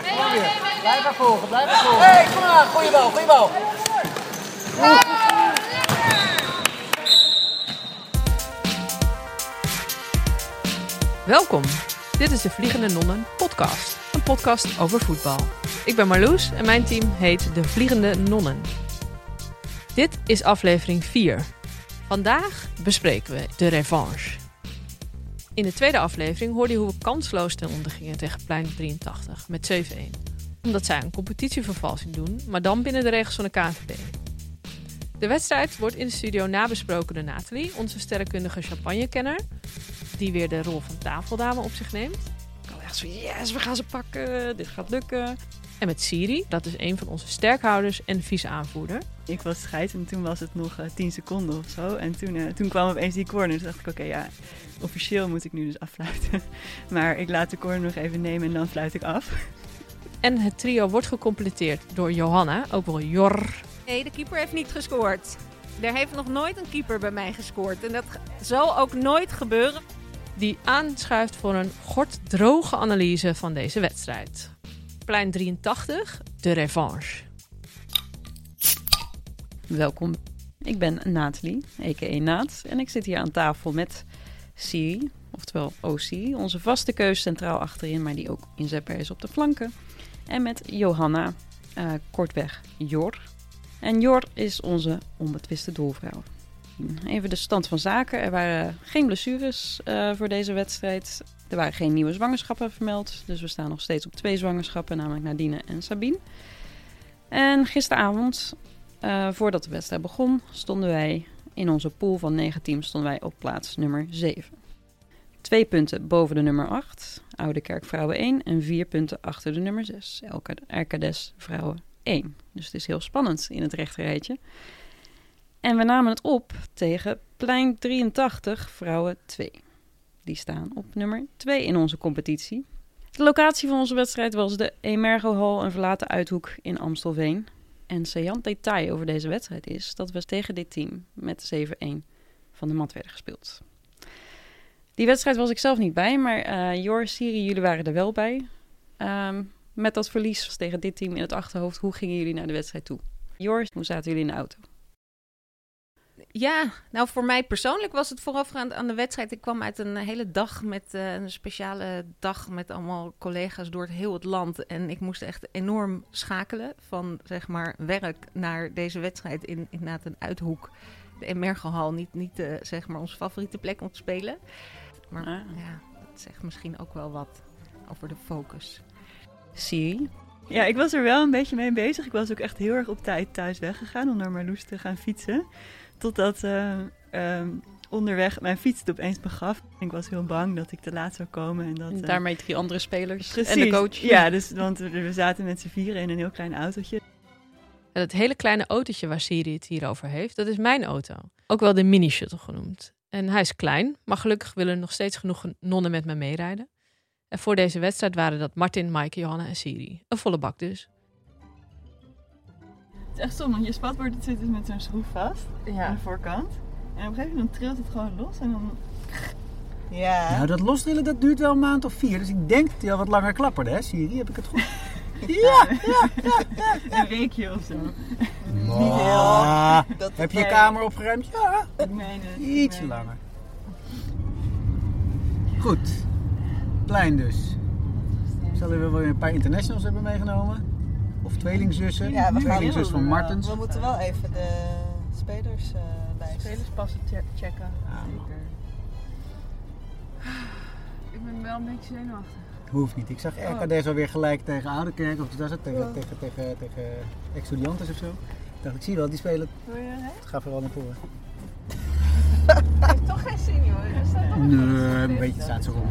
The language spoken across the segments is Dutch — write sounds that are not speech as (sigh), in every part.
Blijf maar volgen, blijf maar volgen. Hey, kom maar. Goeie bal, goeie bal. Welkom. Dit is de Vliegende Nonnen podcast. Een podcast over voetbal. Ik ben Marloes en mijn team heet de Vliegende Nonnen. Dit is aflevering 4. Vandaag bespreken we de revanche. In de tweede aflevering hoorde je hoe we kansloos ten onder gingen tegen Plein 83 met 7-1. Omdat zij een competitievervalsing doen, maar dan binnen de regels van de KNVB. De wedstrijd wordt in de studio nabesproken door Nathalie, onze sterrenkundige champagnekenner, die weer de rol van tafeldame op zich neemt. Ik had echt zo, yes, we gaan ze pakken, dit gaat lukken. En met Siri, dat is een van onze sterkhouders en vice-aanvoerder. Ik was scheid en toen was het nog uh, 10 seconden of zo. En toen, uh, toen kwam opeens die corner. Toen dacht ik, oké, okay, ja, officieel moet ik nu dus affluiten. (laughs) Maar ik laat de corner nog even nemen en dan fluit ik af. En het trio wordt gecompleteerd door Johanna, ook wel Jor. Nee, de keeper heeft niet gescoord. Er heeft nog nooit een keeper bij mij gescoord. En dat zal ook nooit gebeuren. Die aanschuift voor een gorddroge analyse van deze wedstrijd. Plein 83, de revanche. Welkom. Ik ben Nathalie, a.k.a. Naat. En ik zit hier aan tafel met Siri, oftewel OC. Onze vaste keus centraal achterin, maar die ook inzetbaar is op de flanken. En met Johanna, uh, kortweg Jor. En Jor is onze onbetwiste doelvrouw. Even de stand van zaken. Er waren geen blessures uh, voor deze wedstrijd. Er waren geen nieuwe zwangerschappen vermeld. Dus we staan nog steeds op twee zwangerschappen, namelijk Nadine en Sabine. En gisteravond, uh, voordat de wedstrijd begon, stonden wij in onze pool van negen teams stonden wij op plaats nummer 7. Twee punten boven de nummer 8, Oude Kerk Vrouwen 1. En vier punten achter de nummer 6, RKDS Vrouwen 1. Dus het is heel spannend in het rechterrijtje. En we namen het op tegen Plein 83 Vrouwen 2. Die staan op nummer 2 in onze competitie. De locatie van onze wedstrijd was de Emergo Hall, een verlaten uithoek in Amstelveen. En saillant detail over deze wedstrijd is dat we tegen dit team met 7-1 van de mat werden gespeeld. Die wedstrijd was ik zelf niet bij, maar uh, Jor, Siri, jullie waren er wel bij. Um, met dat verlies tegen dit team in het achterhoofd, hoe gingen jullie naar de wedstrijd toe? Jor, hoe zaten jullie in de auto? Ja, nou voor mij persoonlijk was het voorafgaand aan de wedstrijd. Ik kwam uit een hele dag met uh, een speciale dag met allemaal collega's door het heel het land. En ik moest echt enorm schakelen van zeg maar werk naar deze wedstrijd in inderdaad een uithoek. De Emergelhal, niet, niet uh, zeg maar onze favoriete plek om te spelen. Maar ah. ja, dat zegt misschien ook wel wat over de focus. Zie. Ja, ik was er wel een beetje mee bezig. Ik was ook echt heel erg op tijd thuis weggegaan om naar Marloes te gaan fietsen. Totdat uh, um, onderweg mijn fiets het opeens begaf. Ik was heel bang dat ik te laat zou komen. En, dat, en daarmee drie andere spelers precies, en de coach. Ja, dus, want we zaten met z'n vieren in een heel klein autootje. En het hele kleine autootje waar Siri het hier over heeft, dat is mijn auto. Ook wel de mini-shuttle genoemd. En hij is klein, maar gelukkig willen er nog steeds genoeg nonnen met me meerijden. En voor deze wedstrijd waren dat Martin, Maaike, Johanna en Siri. Een volle bak dus. Het is echt zo, want je spatbord zit dus met zo'n schroef vast ja. aan de voorkant. En op een gegeven moment trilt het gewoon los en dan... Ja. Nou, dat lostrillen dat duurt wel een maand of vier. Dus ik denk dat hij al wat langer klapperde, hè Siri? Heb ik het goed? (laughs) ja, ja, ja, ja, Een weekje of zo. Niet heel. Dat heb je je kamer opgeruimd? Ja. Ik meen het. Ietsje meen langer. Goed. Plein dus. Zullen we wel weer een paar internationals hebben meegenomen? Of tweelingzussen? Ja, we gaan Tweelingzus van Martens. We moeten wel even de spelers uh, lijst. Spelerspassen checken. Ah. Ik ben wel een beetje zenuwachtig. Hoeft niet. Ik zag RKD's alweer gelijk tegen Oudekerk. Of was het tegen, Ja. tegen, tegen, tegen of zo. Ik dacht, ik zie wel, die spelen. Wil je hè? Ga vooral naar voren. (laughs) heeft toch geen zin. Er staat toch Nee, een beetje staat ze rond.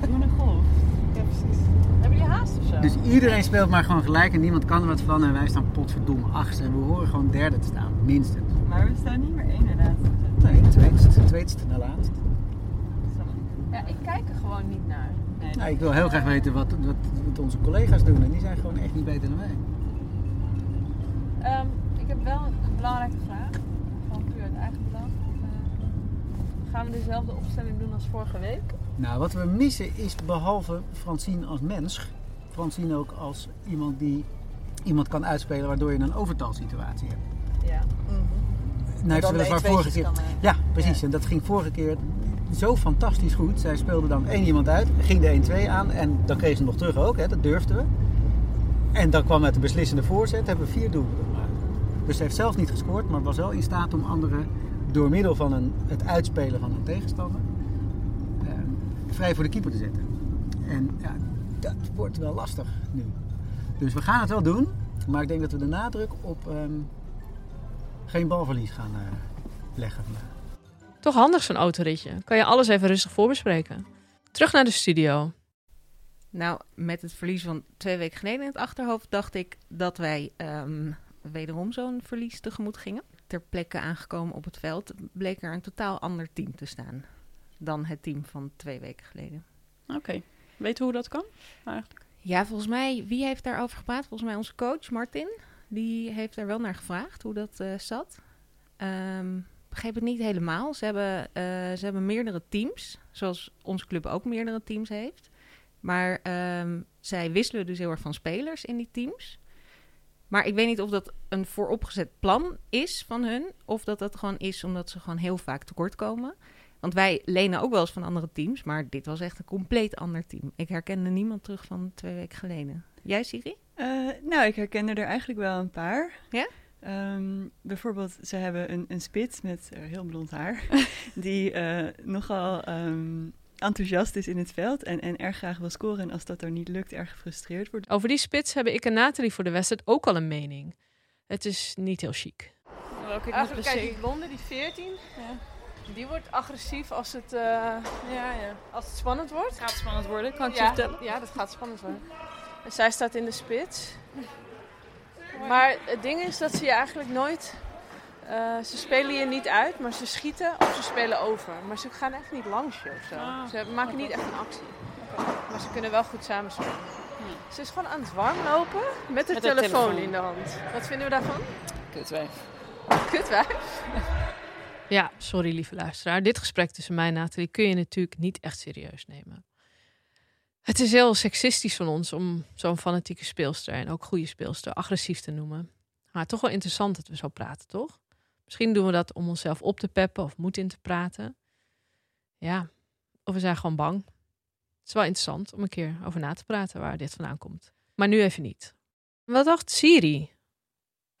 Doe een golf. Ja, precies. Hebben jullie haast of zo? Dus iedereen speelt maar gewoon gelijk en niemand kan er wat van. En wij staan potverdomme achtste. En we horen gewoon derde te staan, minstens. Maar we staan niet meer één inderdaad. Nee, tweetste, tweetste naar laatst. Ja, ik kijk er gewoon niet naar. Nee, Nou, ik wil heel graag weten wat, wat, wat onze collega's doen. En die zijn gewoon echt niet beter dan wij. Ehm, ik heb wel een belangrijke vraag. Van puur uit eigen belang. Eh, gaan we dezelfde opstelling doen als vorige week? Nou, wat we missen is behalve Francine als mens, Francine ook als iemand die iemand kan uitspelen waardoor je een overtalsituatie hebt. Ja. Nou, ze- dat de was vorige 1-2'tjes keer. eh, Ja, precies. En dat ging vorige keer zo fantastisch goed. Zij speelde dan één iemand uit, ging de 1-2 aan en dan kreeg ze hem nog terug ook, hè, dat durfden we. En dan kwam uit de beslissende voorzet, hebben we vier doelpunten gemaakt. Dus ze heeft zelf niet gescoord, maar was wel in staat om anderen door middel van een, het uitspelen van een tegenstander vrij voor de keeper te zetten. En ja, dat wordt wel lastig nu. Dus we gaan het wel doen, maar ik denk dat we de nadruk op ehm, geen balverlies gaan eh, leggen vandaag. Toch handig zo'n autoritje. Kan je alles even rustig voorbespreken. Terug naar de studio. Nou, met het verlies van twee weken geleden in het achterhoofd dacht ik dat wij ehm, wederom zo'n verlies tegemoet gingen. Ter plekke aangekomen op het veld bleek er een totaal ander team te staan dan het team van twee weken geleden. Oké. Weet je hoe dat kan? Eigenlijk. Ja, volgens mij, wie heeft daarover gepraat? Volgens mij onze coach Martin. Die heeft er wel naar gevraagd hoe dat eh, zat. Ehm begreep het niet helemaal. Ze hebben, eh, ze hebben meerdere teams, zoals onze club ook meerdere teams heeft. Maar ehm, zij wisselen dus heel erg van spelers in die teams. Maar ik weet niet of dat een vooropgezet plan is van hun, of dat dat gewoon is omdat ze gewoon heel vaak tekort komen. Want wij lenen ook wel eens van andere teams, maar dit was echt een compleet ander team. Ik herkende niemand terug van twee weken geleden. Jij, Siri? Eh, nou, ik herkende er eigenlijk wel een paar. Ja? Ehm, bijvoorbeeld, ze hebben een, een spits met eh, heel blond haar. (laughs) die eh, nogal ehm, enthousiast is in het veld en, en erg graag wil scoren. En als dat er niet lukt, erg gefrustreerd wordt. Over die spits hebben ik en Nathalie voor de wedstrijd ook al een mening. Het is niet heel chic. Welke Eigenlijk kijk, die blonde, die 14, die wordt agressief als het, eh, ja, ja. als het spannend wordt. gaat spannend worden, kan ik je vertellen. ja, dat gaat spannend worden. En zij staat in de spits. Maar het ding is dat ze je eigenlijk nooit... eh, ze spelen je niet uit, maar ze schieten of ze spelen over. Maar ze gaan echt niet langs je of zo. Ah, ze maken niet echt een actie. Maar ze kunnen wel goed samenspelen. Ze is gewoon aan het warmlopen met de Met de telefoon, telefoon. in de hand. Wat vinden we daarvan? Kutwijf. Kut wij. Ja, sorry lieve luisteraar. Dit gesprek tussen mij en Nathalie kun je natuurlijk niet echt serieus nemen. Het is heel seksistisch van ons om zo'n fanatieke speelster en ook goede speelster agressief te noemen. Maar toch wel interessant dat we zo praten, toch? Misschien doen we dat om onszelf op te peppen of moed in te praten. Ja, of we zijn gewoon bang. Het is wel interessant om een keer over na te praten waar dit vandaan komt. Maar nu even niet. Wat dacht Siri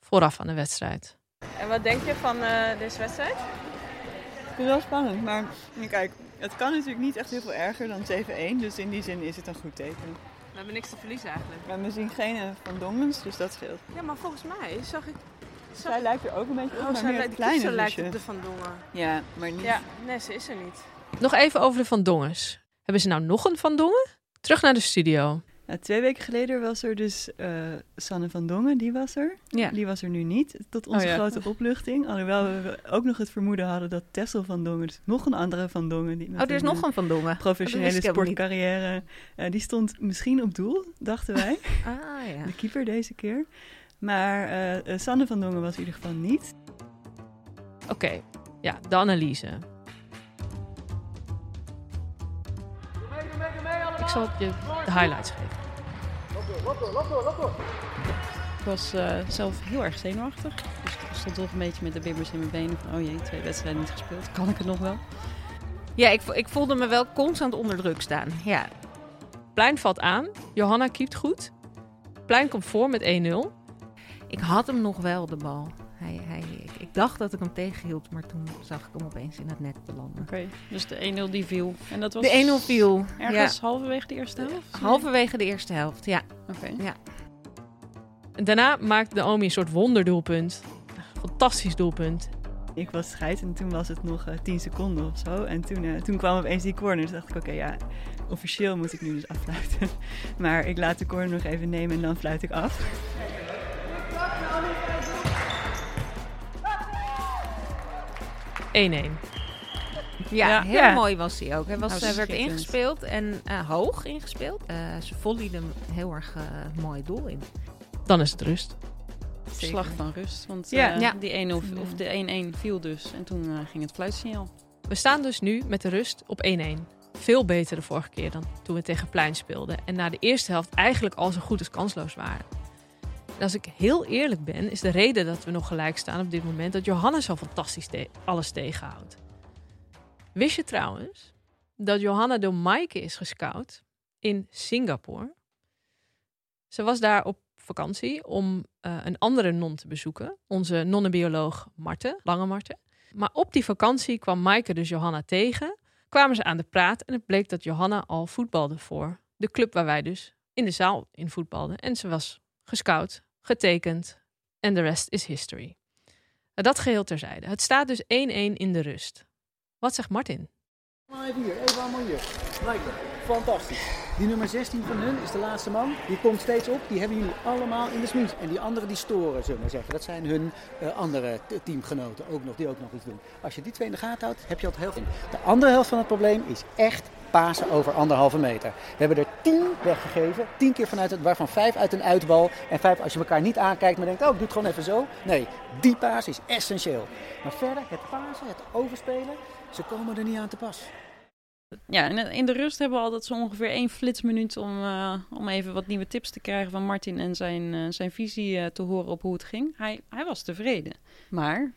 vooraf aan de wedstrijd? En wat denk je van eh, deze wedstrijd? Ik vind het wel spannend, maar kijk, het kan natuurlijk niet echt heel veel erger dan 7-1. Dus in die zin is het een goed teken. We hebben niks te verliezen eigenlijk. Maar we zien geen eh, Van Dongens, dus dat scheelt. Ja, maar volgens mij zag ik... Zag Zij lijkt er ook een beetje op, Oh, maar zij meer lijkt, het op de Van Dongen. Ja, maar niet... Ja, nee, ze is er niet. Nog even over de Van Dongens. Hebben ze nou nog een Van Dongen? Terug naar de studio. Nou, twee weken geleden was er dus eh, Sanne van Dongen, die was er. Ja. Die was er nu niet, tot onze Oh ja. grote (laughs) opluchting. Alhoewel we ook nog het vermoeden hadden dat Tessel van Dongen, dus nog een andere van Dongen... Die met Oh, er is nog een Van Dongen. professionele sportcarrière, eh, die stond misschien op doel, dachten wij. (laughs) Ah, ja. De keeper deze keer. Maar eh, Sanne van Dongen was in ieder geval niet. Oké, ja, de analyse. Ik zal je de highlights geven. Ik was eh, zelf heel erg zenuwachtig. Dus ik stond toch een beetje met de bibbers in mijn benen. Van, oh jee, twee wedstrijden niet gespeeld. Kan ik het nog wel? Ja, ik, ik voelde me wel constant onder druk staan. Ja, Plein valt aan. Johanna keept goed. Plein komt voor met 1-0. Ik had hem nog wel, de bal. Hij, hij, ik, ik dacht dat ik hem tegenhield, maar toen zag ik hem opeens in het net belanden. Oké, dus de 1-0 die viel. En dat was De 1-0 viel. ergens halverwege de eerste helft? Ja, halverwege de eerste helft, ja. Oké. En daarna maakt Naomi een soort wonderdoelpunt. Fantastisch doelpunt. Ik was scheid en toen was het nog eh 10 seconden of zo. En toen, eh, toen kwam opeens die corner. Dus dacht ik, oké, ja, officieel moet ik nu dus afluiten. (laughs) Maar ik laat de corner nog even nemen en dan fluit ik af. Ja. Ja, Ja. heel Ja. mooi was hij ook. Hij, was, Nou, hij werd ingespeeld en eh, hoog ingespeeld. Eh, ze volleyde hem heel erg eh, mooi doel in. Dan is het rust. Zeker. Slag van rust. Want Ja. eh, Ja. die 1-0 of de 1-1 viel dus. En toen eh, ging het fluitsignaal. We staan dus nu met de rust op 1-1. veel beter de vorige keer dan toen we tegen Plein speelden. En na de eerste helft eigenlijk al zo goed als kansloos waren. Als ik heel eerlijk ben, is de reden dat we nog gelijk staan op dit moment dat Johannes zo fantastisch alles tegenhoudt. Wist je trouwens dat Johanna door Maaike is gescout in Singapore? Ze was daar op vakantie om eh, een andere non te bezoeken, onze nonnenbioloog Marten, Lange Marten. Maar op die vakantie kwam Maaike dus Johanna tegen, kwamen ze aan de praat en het bleek dat Johanna al voetbalde voor de club waar wij dus in de zaal in voetbalden. En ze was gescout, getekend en de rest is history. Dat geheel terzijde. Het staat dus 1-1 in de rust. Wat zegt Martin? Even hier, even allemaal hier. Fantastisch. Die nummer 16 van hun is de laatste man. Die komt steeds op. Die hebben jullie allemaal in de smies. En die anderen die storen, zullen we zeggen. Dat zijn hun eh, andere teamgenoten ook nog, die ook nog iets doen. Als je die twee in de gaten houdt, heb je al helft in. De andere helft van het probleem is echt pasen over anderhalve meter. We hebben er tien weggegeven. Tien keer vanuit het, waarvan vijf uit een uitbal. En vijf als je elkaar niet aankijkt, maar denkt, oh, ik doe het gewoon even zo. Nee, die paas is essentieel. Maar verder, het pasen, het overspelen, ze komen er niet aan te pas. Ja, en in de rust hebben we altijd zo ongeveer één flitsminuut om, eh, om even wat nieuwe tips te krijgen van Martin en zijn, eh, zijn visie eh, te horen op hoe het ging. Hij, hij was tevreden. Maar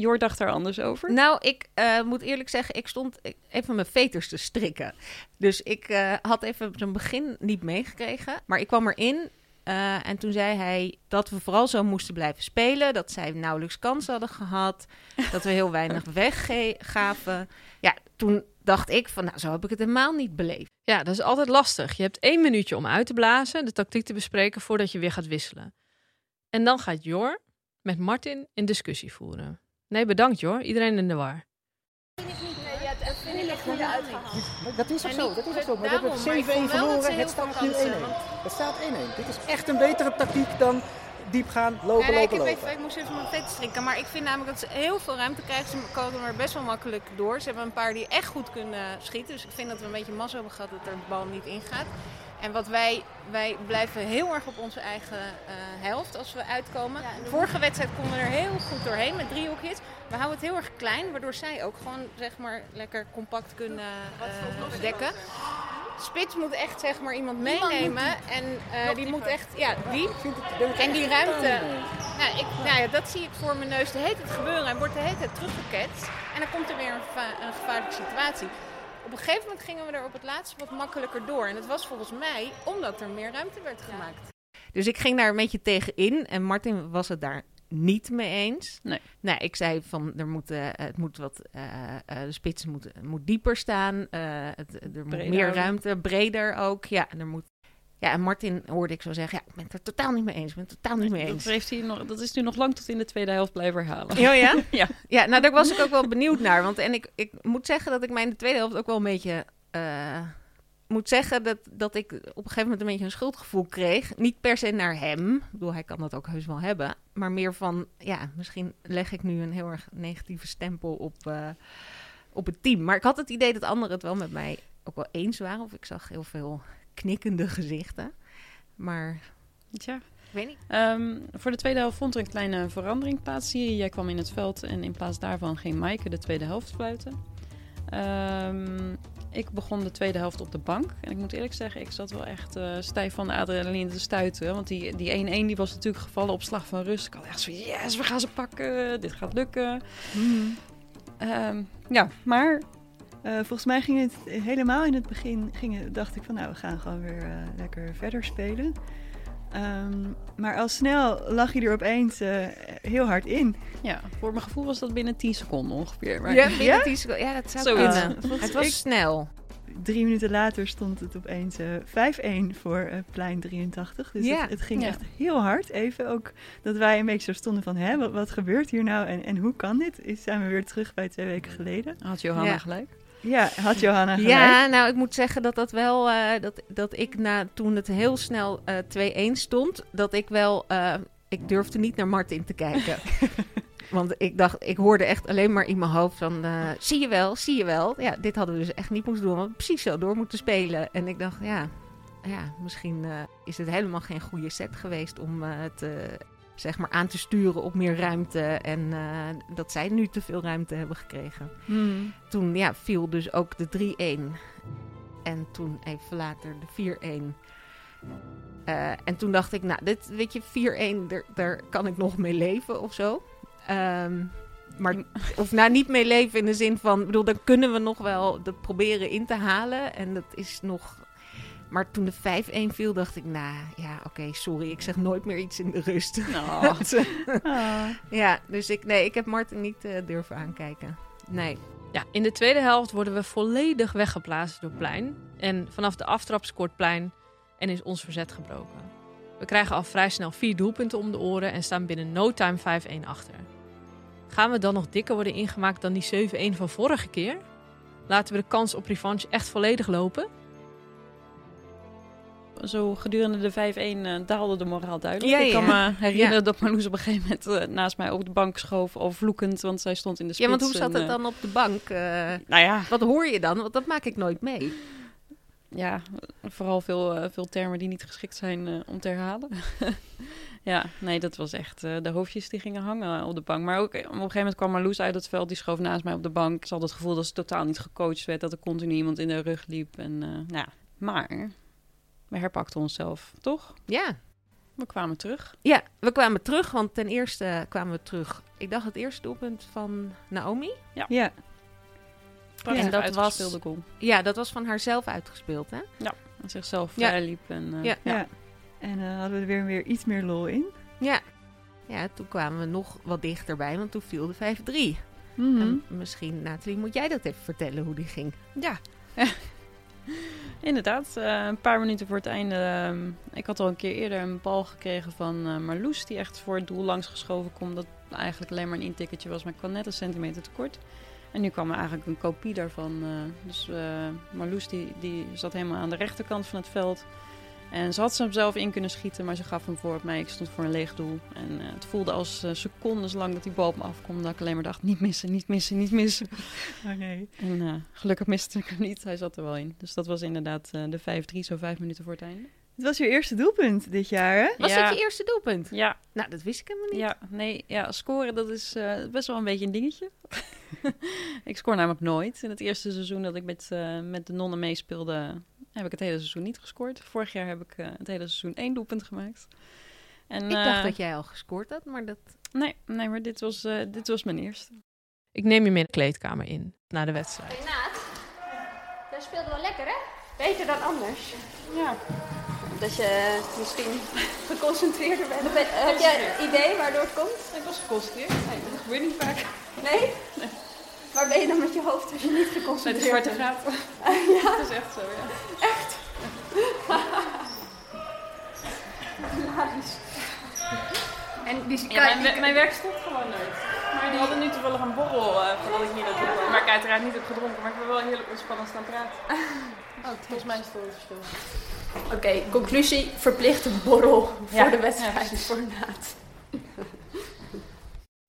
Jor dacht daar anders over. Nou, ik eh, moet eerlijk zeggen, ik stond even mijn veters te strikken. Dus ik eh, had even zijn begin niet meegekregen. Maar ik kwam erin eh, en toen zei hij dat we vooral zo moesten blijven spelen. Dat zij nauwelijks kans hadden gehad. dat we heel weinig (laughs) weggaven. Ja, toen dacht ik van, nou, zo heb ik het helemaal niet beleefd. Ja, dat is altijd lastig. Je hebt één minuutje om uit te blazen, de tactiek te bespreken voordat je weer gaat wisselen. En dan gaat Jor met Martin een discussie voeren. Nee, bedankt Jor. Iedereen in de war. Dat is ook En zo, niet- dat is ook zo. Maar we hebben maar ik 7-1 vond wel dat ze verloren, het staat nu 1-1. kansen, Het staat 1-1. Dit is echt een betere tactiek dan diep gaan, lopen, Ja, nee, ik, lopen, heb lopen. even, ik moest even mijn vet strikken. Maar ik vind namelijk dat ze heel veel ruimte krijgen. Ze komen er best wel makkelijk door. Ze hebben een paar die echt goed kunnen schieten. Dus ik vind dat we een beetje mazzel hebben gehad dat er de bal niet ingaat. En wat wij, wij blijven heel erg op onze eigen eh, helft als we uitkomen. Vorige wedstrijd konden we er heel goed doorheen met driehoekjes. We houden het heel erg klein, waardoor zij ook gewoon zeg maar lekker compact kunnen eh, dekken. Spits moet echt zeg maar iemand meenemen. En eh, die moet echt, ja, die. En die ruimte, nou, ik, nou ja, dat zie ik voor mijn neus de hele tijd gebeuren. En wordt de hele tijd teruggeketst. En dan komt er weer een gevaarlijke situatie. Op een gegeven moment gingen we er op het laatst wat makkelijker door. En dat was volgens mij omdat er meer ruimte werd gemaakt. Dus ik ging daar een beetje tegenin. En Martin was het daar niet mee eens. Nee. Nou, ik zei van er moet, het moet wat, eh, eh, de spits moet, moet dieper staan. eh, het, er moet Breder meer ruimte, breder ook. Ja, en er moet. Ja, en Martin hoorde ik zo zeggen: Ja, ik ben het er totaal niet mee eens. Ik ben het totaal niet mee Dat, eens. heeft hij nog, dat is nu nog lang tot in de tweede helft blijven herhalen. Oh ja? (laughs) Ja. Ja, nou daar was ik ook wel benieuwd naar. Want en ik, ik moet zeggen dat ik mij in de tweede helft ook wel een beetje... eh, moet zeggen dat, dat ik op een gegeven moment een beetje een schuldgevoel kreeg. Niet per se naar hem. Ik bedoel, hij kan dat ook heus wel hebben. Maar meer van, ja, misschien leg ik nu een heel erg negatieve stempel op, eh, op het team. Maar ik had het idee dat anderen het wel met mij ook wel eens waren. Of ik zag heel veel knikkende gezichten. Maar Tja. ik weet niet. Ehm, voor de tweede helft vond er een kleine verandering plaats. Jij kwam in het veld en in plaats daarvan ging Maaike de tweede helft fluiten. Ehm, ik begon de tweede helft op de bank. En ik moet eerlijk zeggen, ik zat wel echt eh, stijf van de adrenaline te stuiten. Want die die 1-1 die was natuurlijk gevallen op slag van rust. Ik had echt zo, yes, we gaan ze pakken. Dit gaat lukken. Ehm, ja, Maar eh, volgens mij ging het helemaal in het begin, ging het- dacht ik van nou, we gaan gewoon weer eh, lekker verder spelen. Ehm, maar al snel lag hij er opeens eh, heel hard in. ja, voor mijn gevoel was dat binnen 10 seconden ongeveer. Maar Ja, binnen 10 seconden. Ja, dat zou kunnen. Het was ik- snel. Drie minuten later stond het opeens eh 5-1 voor eh, plein 83. Dus Ja. het, het ging Ja. echt heel hard. Even ook dat wij een beetje zo stonden van, hè, wat, wat gebeurt hier nou en, en hoe kan dit? Is, zijn we weer terug bij twee weken geleden. had Johanna Ja. gelijk. Ja, had Johanna gelijk. Ja, nou, ik moet zeggen dat dat wel. eh, dat, dat ik na toen het heel snel eh 2-1 stond, dat ik wel. eh, ik durfde niet naar Martin te kijken. (laughs) Want ik dacht, ik hoorde echt alleen maar in mijn hoofd van. eh, zie je wel, zie je wel. Ja, dit hadden we dus echt niet moeten doen. We hadden precies zo door moeten spelen. En ik dacht, ja. Ja, misschien eh, is het helemaal geen goede set geweest om eh, te, zeg maar aan te sturen op meer ruimte. En eh, dat zij nu te veel ruimte hebben gekregen. Hmm. Toen ja, viel dus ook de 3-1. En toen even later de 4-1. Eh, en toen dacht ik, nou, dit, weet je, 4-1, daar, kan ik nog mee leven of zo. Ehm, maar, (laughs) of nou, niet mee leven in de zin van, ik bedoel, dan kunnen we nog wel dat proberen in te halen. En dat is nog. Maar toen de 5-1 viel, dacht ik, nou ja, oké, sorry, ik zeg nooit meer iets in de rust. (laughs) Oh. Ah. ja, dus ik, nee, ik heb Martin niet eh, durven aankijken. Nee. Ja, in de tweede helft worden we volledig weggeplaatst door Plein. En vanaf de aftrap scoort Plein en is ons verzet gebroken. We krijgen al vrij snel vier doelpunten om de oren en staan binnen no time 5-1 achter. Gaan we dan nog dikker worden ingemaakt dan die 7-1 van vorige keer? Laten we de kans op revanche echt volledig lopen? Zo gedurende de 5-1 eh, daalde de moraal duidelijk. Ik kan me herinneren dat Marloes op een gegeven moment eh, naast mij op de bank schoof, al vloekend, want zij stond in de spits. Ja, want hoe zat en, het eh, dan op de bank? Nou ja, wat hoor je dan? Want dat maak ik nooit mee. ja, vooral veel, veel termen die niet geschikt zijn om te herhalen. (laughs) ja, nee, dat was echt de hoofdjes die gingen hangen op de bank. Maar ook op een gegeven moment kwam Marloes uit het veld, die schoof naast mij op de bank. Ze had het gevoel dat ze totaal niet gecoacht werd, dat er continu iemand in de rug liep. En, nou ja, maar we herpakten onszelf, toch? Ja. We kwamen terug. Ja, we kwamen terug, want ten eerste kwamen we terug. Ik dacht het eerste doelpunt van Naomi. Ja, Prachtig En dat was- goal. Ja, dat was van haarzelf uitgespeeld, hè? En zichzelf Ja. liep. En, eh, Ja. ja. En eh, hadden we er weer, weer iets meer lol in. Ja. Ja, toen kwamen we nog wat dichterbij, want toen viel de 5-3. Mhm. En misschien, Nathalie, moet jij dat even vertellen hoe die ging? Ja. (laughs) (laughs) Inderdaad, eh, een paar minuten voor het einde. ehm, ik had al een keer eerder een bal gekregen van eh, Marloes, die echt voor het doel langs geschoven komt. Dat eigenlijk alleen maar een intikketje was, maar ik kwam net een centimeter tekort. En nu kwam er eigenlijk een kopie daarvan. eh, dus Marloes die, die zat helemaal aan de rechterkant van het veld. En ze had ze hem zelf in kunnen schieten, maar ze gaf hem voor op mij. Ik stond voor een leeg doel. En eh, het voelde als eh, secondes lang dat die bal op me afkwam. Dat ik alleen maar dacht, niet missen, niet missen, niet missen. (laughs) Oh nee. En eh, gelukkig miste ik hem niet. Hij zat er wel in. Dus dat was inderdaad eh, de 5-3, zo vijf minuten voor het einde. Het was je eerste doelpunt dit jaar, hè? Was Ja. dat je eerste doelpunt? Ja, Nou, dat wist ik helemaal niet. ja, nee, ja, scoren dat is eh, best wel een beetje een dingetje. (laughs) ik scoor namelijk nooit. In het eerste seizoen dat ik met, eh, met de nonnen meespeelde, heb ik het hele seizoen niet gescoord. Vorig jaar heb ik eh, het hele seizoen één doelpunt gemaakt. En, Ik dacht eh, dat jij al gescoord had, maar dat... Nee, nee maar dit was, eh, dit was mijn eerste. Ik neem je mee de kleedkamer in na de wedstrijd. Hey Naat, jij speelde wel lekker hè? Beter dan anders. Ja, Dat je misschien (laughs) geconcentreerder bent. Ben- Heb jij een idee waardoor het komt? ik was geconcentreerd. Nee, dat gebeurt niet vaak. Nee? Waar ben je dan met je hoofd als je niet Met geconcentreerd de zwarte bent? gaten. (laughs) ja, (laughs) Dat is echt zo, ja. hilarisch. (laughs) En die, Ja, mijn, we- mijn werk stopt gewoon nooit. Maar die hadden nu toevallig een borrel eh, voordat ik hier naartoe kwam. Waar ik uiteraard niet heb gedronken, maar ik ben wel heerlijk ontspannen staan praten. Oh, volgens mij is het wel verschil. Oké, conclusie. Verplichte borrel voor Ja, de wedstrijd voor Naat.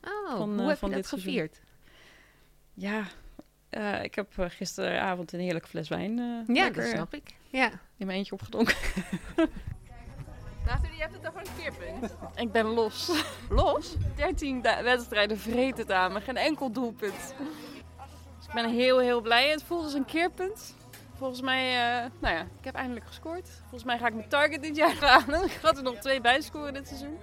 Oh, Van, hoe eh, heb van je dat dit seizoen. gevierd? Ja, eh, ik heb eh, gisteravond een heerlijke fles wijn eh, Ja, lekker, dat snap ik. Ja. in mijn eentje opgedronken. (laughs) Nathalie, je hebt het over een keerpunt. ik ben los. Los? 13 da- wedstrijden vreet het aan me, geen enkel doelpunt. Dus ik ben heel, heel blij. Het voelt als een keerpunt. Volgens mij, eh, nou ja, ik heb eindelijk gescoord. Volgens mij ga ik mijn target dit jaar (laughs) halen. Ik ga er nog twee bij scoren dit seizoen.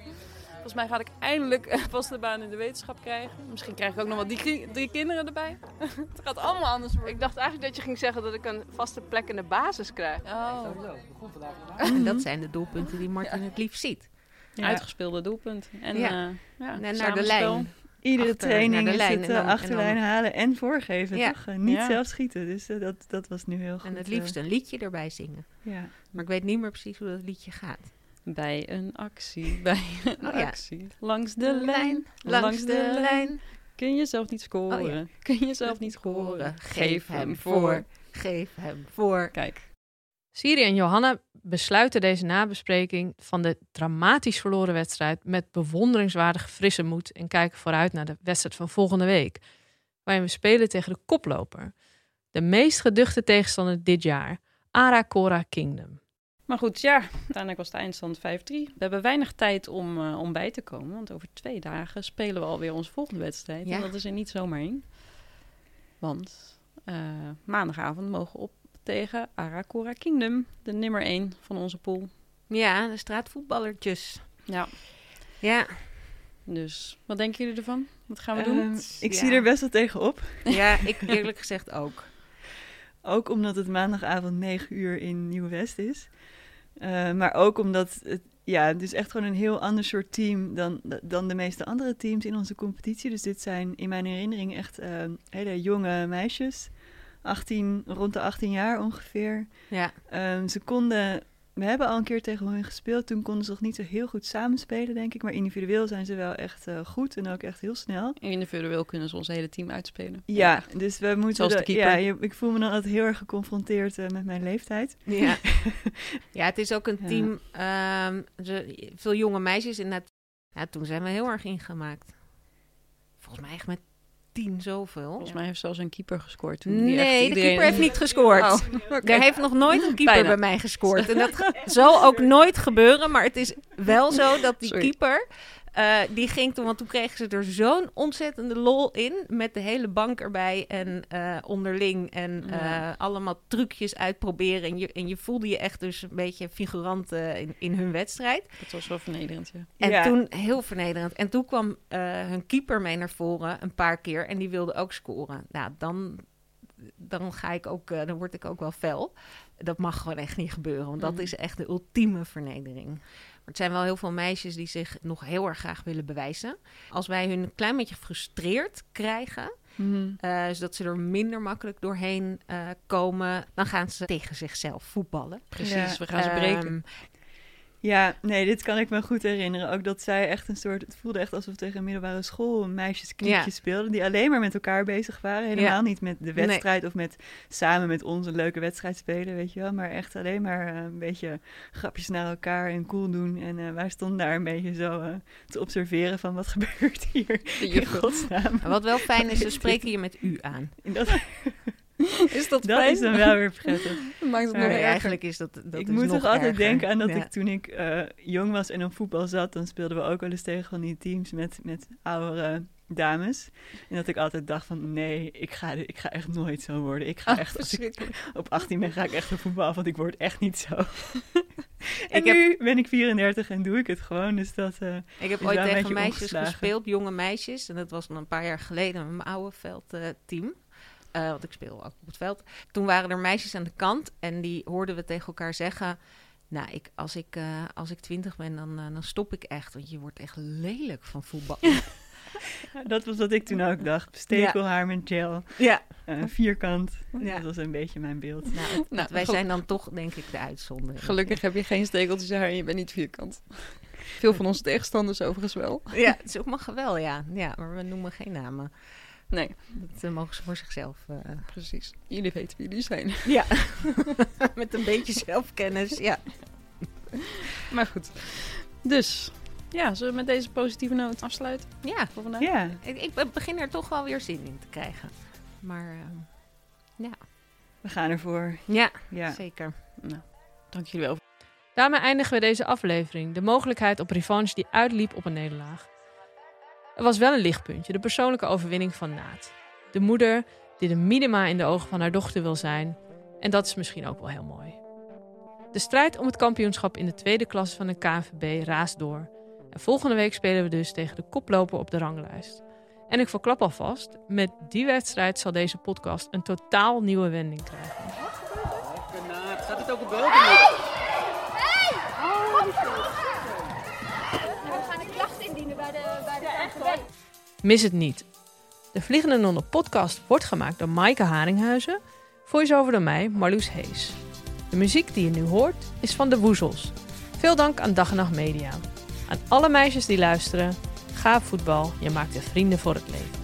Volgens mij ga ik eindelijk een vaste baan in de wetenschap krijgen. Misschien krijg ik ook nog wel drie kinderen erbij. (laughs) het gaat allemaal anders worden. Ik dacht eigenlijk dat je ging zeggen dat ik een vaste plek in de basis krijg. Oh, En dat zijn de doelpunten die Martin het liefst ziet. Ja. uitgespeelde doelpunt. En, Ja. ja. ja, En naar de lijn. Iedere Achter- training de is lijn het en eh, en achterlijn dan- halen en voorgeven, Ja. toch? Eh, niet Ja. zelf schieten, dus eh, dat, dat was nu heel goed. En het eh, liefst een liedje erbij zingen. ja. Maar ik weet niet meer precies hoe dat liedje gaat. Bij een actie, (laughs) bij een Oh ja. actie. Langs de lijn, langs de lijn. Kun je zelf niet scoren, Oh ja. kun je zelf niet scoren. Geef hem voor. Geef hem voor. Kijk, Siri en Johanna besluiten deze nabespreking van de dramatisch verloren wedstrijd met bewonderingswaardig frisse moed en kijken vooruit naar de wedstrijd van volgende week, waarin we spelen tegen de koploper, de meest geduchte tegenstander dit jaar, Arakora Kingdom. Maar goed, ja, uiteindelijk was de eindstand 5-3. We hebben weinig tijd om, eh, om bij te komen. Want over twee dagen spelen we alweer onze volgende wedstrijd. Ja. En dat is er niet zomaar in. Want eh, maandagavond mogen we op tegen Arakura Kingdom. De nummer 1 van onze pool. Ja, de straatvoetballertjes. Ja. Ja, Dus wat denken jullie ervan? Wat gaan we Ehm, doen? ik Ja. zie er best wel tegenop. ja (laughs) ik eerlijk gezegd ook. Ook omdat het maandagavond 9 uur in Nieuw-West is. Eh, maar ook omdat het, ja, het is echt gewoon een heel ander soort team dan, dan de meeste andere teams in onze competitie. Dus dit zijn in mijn herinnering echt eh, hele jonge meisjes. 18, rond de 18 jaar ongeveer. Ja, Ehm, ze konden, we hebben al een keer tegen hen gespeeld. Toen konden ze nog niet zo heel goed samenspelen, denk ik. Maar individueel zijn ze wel echt eh, goed en ook echt heel snel. Individueel kunnen ze ons hele team uitspelen. Ja, dus we moeten. Zoals de keeper. ja, je- ik voel me dan altijd heel erg geconfronteerd eh, met mijn leeftijd. ja. (laughs) ja, het is ook een Ja. team. ehm, ze, veel jonge meisjes inderdaad. Ja, toen zijn we heel erg ingemaakt. Volgens mij echt met tien zoveel. Volgens mij heeft zelfs een keeper gescoord. Toen die echt Nee, de iedereen- keeper heeft niet gescoord. Oh. Er heeft nog nooit een (laughs) keeper Bijna. bij mij gescoord. En dat (laughs) zal ook nooit gebeuren. Maar het is wel zo dat die Sorry. keeper... eh, die ging toen, want toen kregen ze er zo'n ontzettende lol in. Met de hele bank erbij en eh, onderling. En eh, Ja. allemaal trucjes uitproberen. En je, en je voelde je echt dus een beetje figurant eh, in, in hun wedstrijd. Dat was wel vernederend, ja. En Ja. toen, heel vernederend. En toen kwam eh, hun keeper mee naar voren een paar keer. En die wilde ook scoren. Nou, dan, dan ga ik ook, dan word ik ook wel fel. Dat mag gewoon echt niet gebeuren. Want dat Mhm. is echt de ultieme vernedering. Maar het zijn wel heel veel meisjes die zich nog heel erg graag willen bewijzen. Als wij hun een klein beetje gefrustreerd krijgen, eh, zodat ze er minder makkelijk doorheen eh, komen, dan gaan ze tegen zichzelf voetballen. Precies, Ja. we gaan ze breken. Ehm, Ja, nee, dit kan ik me goed herinneren. Ook dat zij echt een soort. Het voelde echt alsof tegen een middelbare school meisjeskliekjes Ja. speelden. Die alleen maar met elkaar bezig waren. Helemaal Ja. niet met de wedstrijd of met samen met ons een leuke wedstrijd spelen, weet je wel. Maar echt alleen maar eh, een beetje grapjes naar elkaar en cool doen. En eh, wij stonden daar een beetje zo eh, te observeren van wat (laughs) gebeurt hier. In godsnaam. wat wel fijn is, ze (laughs) spreken je met u aan. Dat, (laughs) Is dat, dat is dan wel weer prettig. (laughs) Maakt het nog eigenlijk is dat, dat ik is moet nog toch altijd erger. denken aan dat Ja. ik toen ik eh, jong was en op voetbal zat, dan speelden we ook wel eens tegen van die teams met, met oudere dames. En dat ik altijd dacht van nee, ik ga, ik ga echt nooit zo worden. Ik ga Oh, echt, als ik verschrikkelijk. op 18 ben, ga ik echt op voetbal, want ik word echt niet zo. (laughs) en Ik heb- nu ben ik 34 en doe ik het gewoon, dus dat... eh, Ik heb ooit tegen meisjes omgeslagen. gespeeld, jonge meisjes. En dat was dan een paar jaar geleden met mijn oude veldteam. Eh want ik speel ook op het veld. Toen waren er meisjes aan de kant en die hoorden we tegen elkaar zeggen... Nou, ik, als, ik, eh, als ik twintig ben, dan, eh, dan stop ik echt. Want je wordt echt lelijk van voetbal. (laughs) dat was wat ik toen ook dacht. Stekelhaar met gel, ja. vierkant. Ja. Dat was een beetje mijn beeld. Nou, het- Nou, wij goed. zijn dan toch, denk ik, de uitzondering. Gelukkig heb je geen stekeltjes haar en je bent niet vierkant. Veel van onze tegenstanders overigens wel. Ja, het is ook mag wel, ja. Ja, maar we noemen geen namen. Nee, Dat eh, mogen ze voor zichzelf... eh, precies. Jullie weten wie jullie zijn. Ja, (laughs) met een beetje zelfkennis. Ja. Maar goed. Dus, ja, zullen we met deze positieve noot afsluiten ja, voor vandaag? Ja, ik, ik begin er toch wel weer zin in te krijgen. Maar ehm, ja. we gaan ervoor. ja, Ja. zeker. Nou, dank jullie wel. Daarmee eindigen we deze aflevering. De mogelijkheid op revanche die uitliep op een nederlaag. Er was wel een lichtpuntje, de persoonlijke overwinning van Naat. De moeder die de minima in de ogen van haar dochter wil zijn. En dat is misschien ook wel heel mooi. De strijd om het kampioenschap in de tweede klasse van de KNVB raast door. En volgende week spelen we dus tegen de koploper op de ranglijst. En ik verklap alvast, met die wedstrijd zal deze podcast een totaal nieuwe wending krijgen. Gaat het ook op beeld? We gaan een klacht indienen bij de, bij de KNVB. Mis het niet. De Vliegende Nonnen podcast wordt gemaakt door Maaike Haringhuizen. Voice-over door mij, Marloes Hees. De muziek die je nu hoort is van De Woezels. Veel dank aan Dag en Nacht Media. Aan alle meisjes die luisteren, ga op voetbal, je maakt er vrienden voor het leven.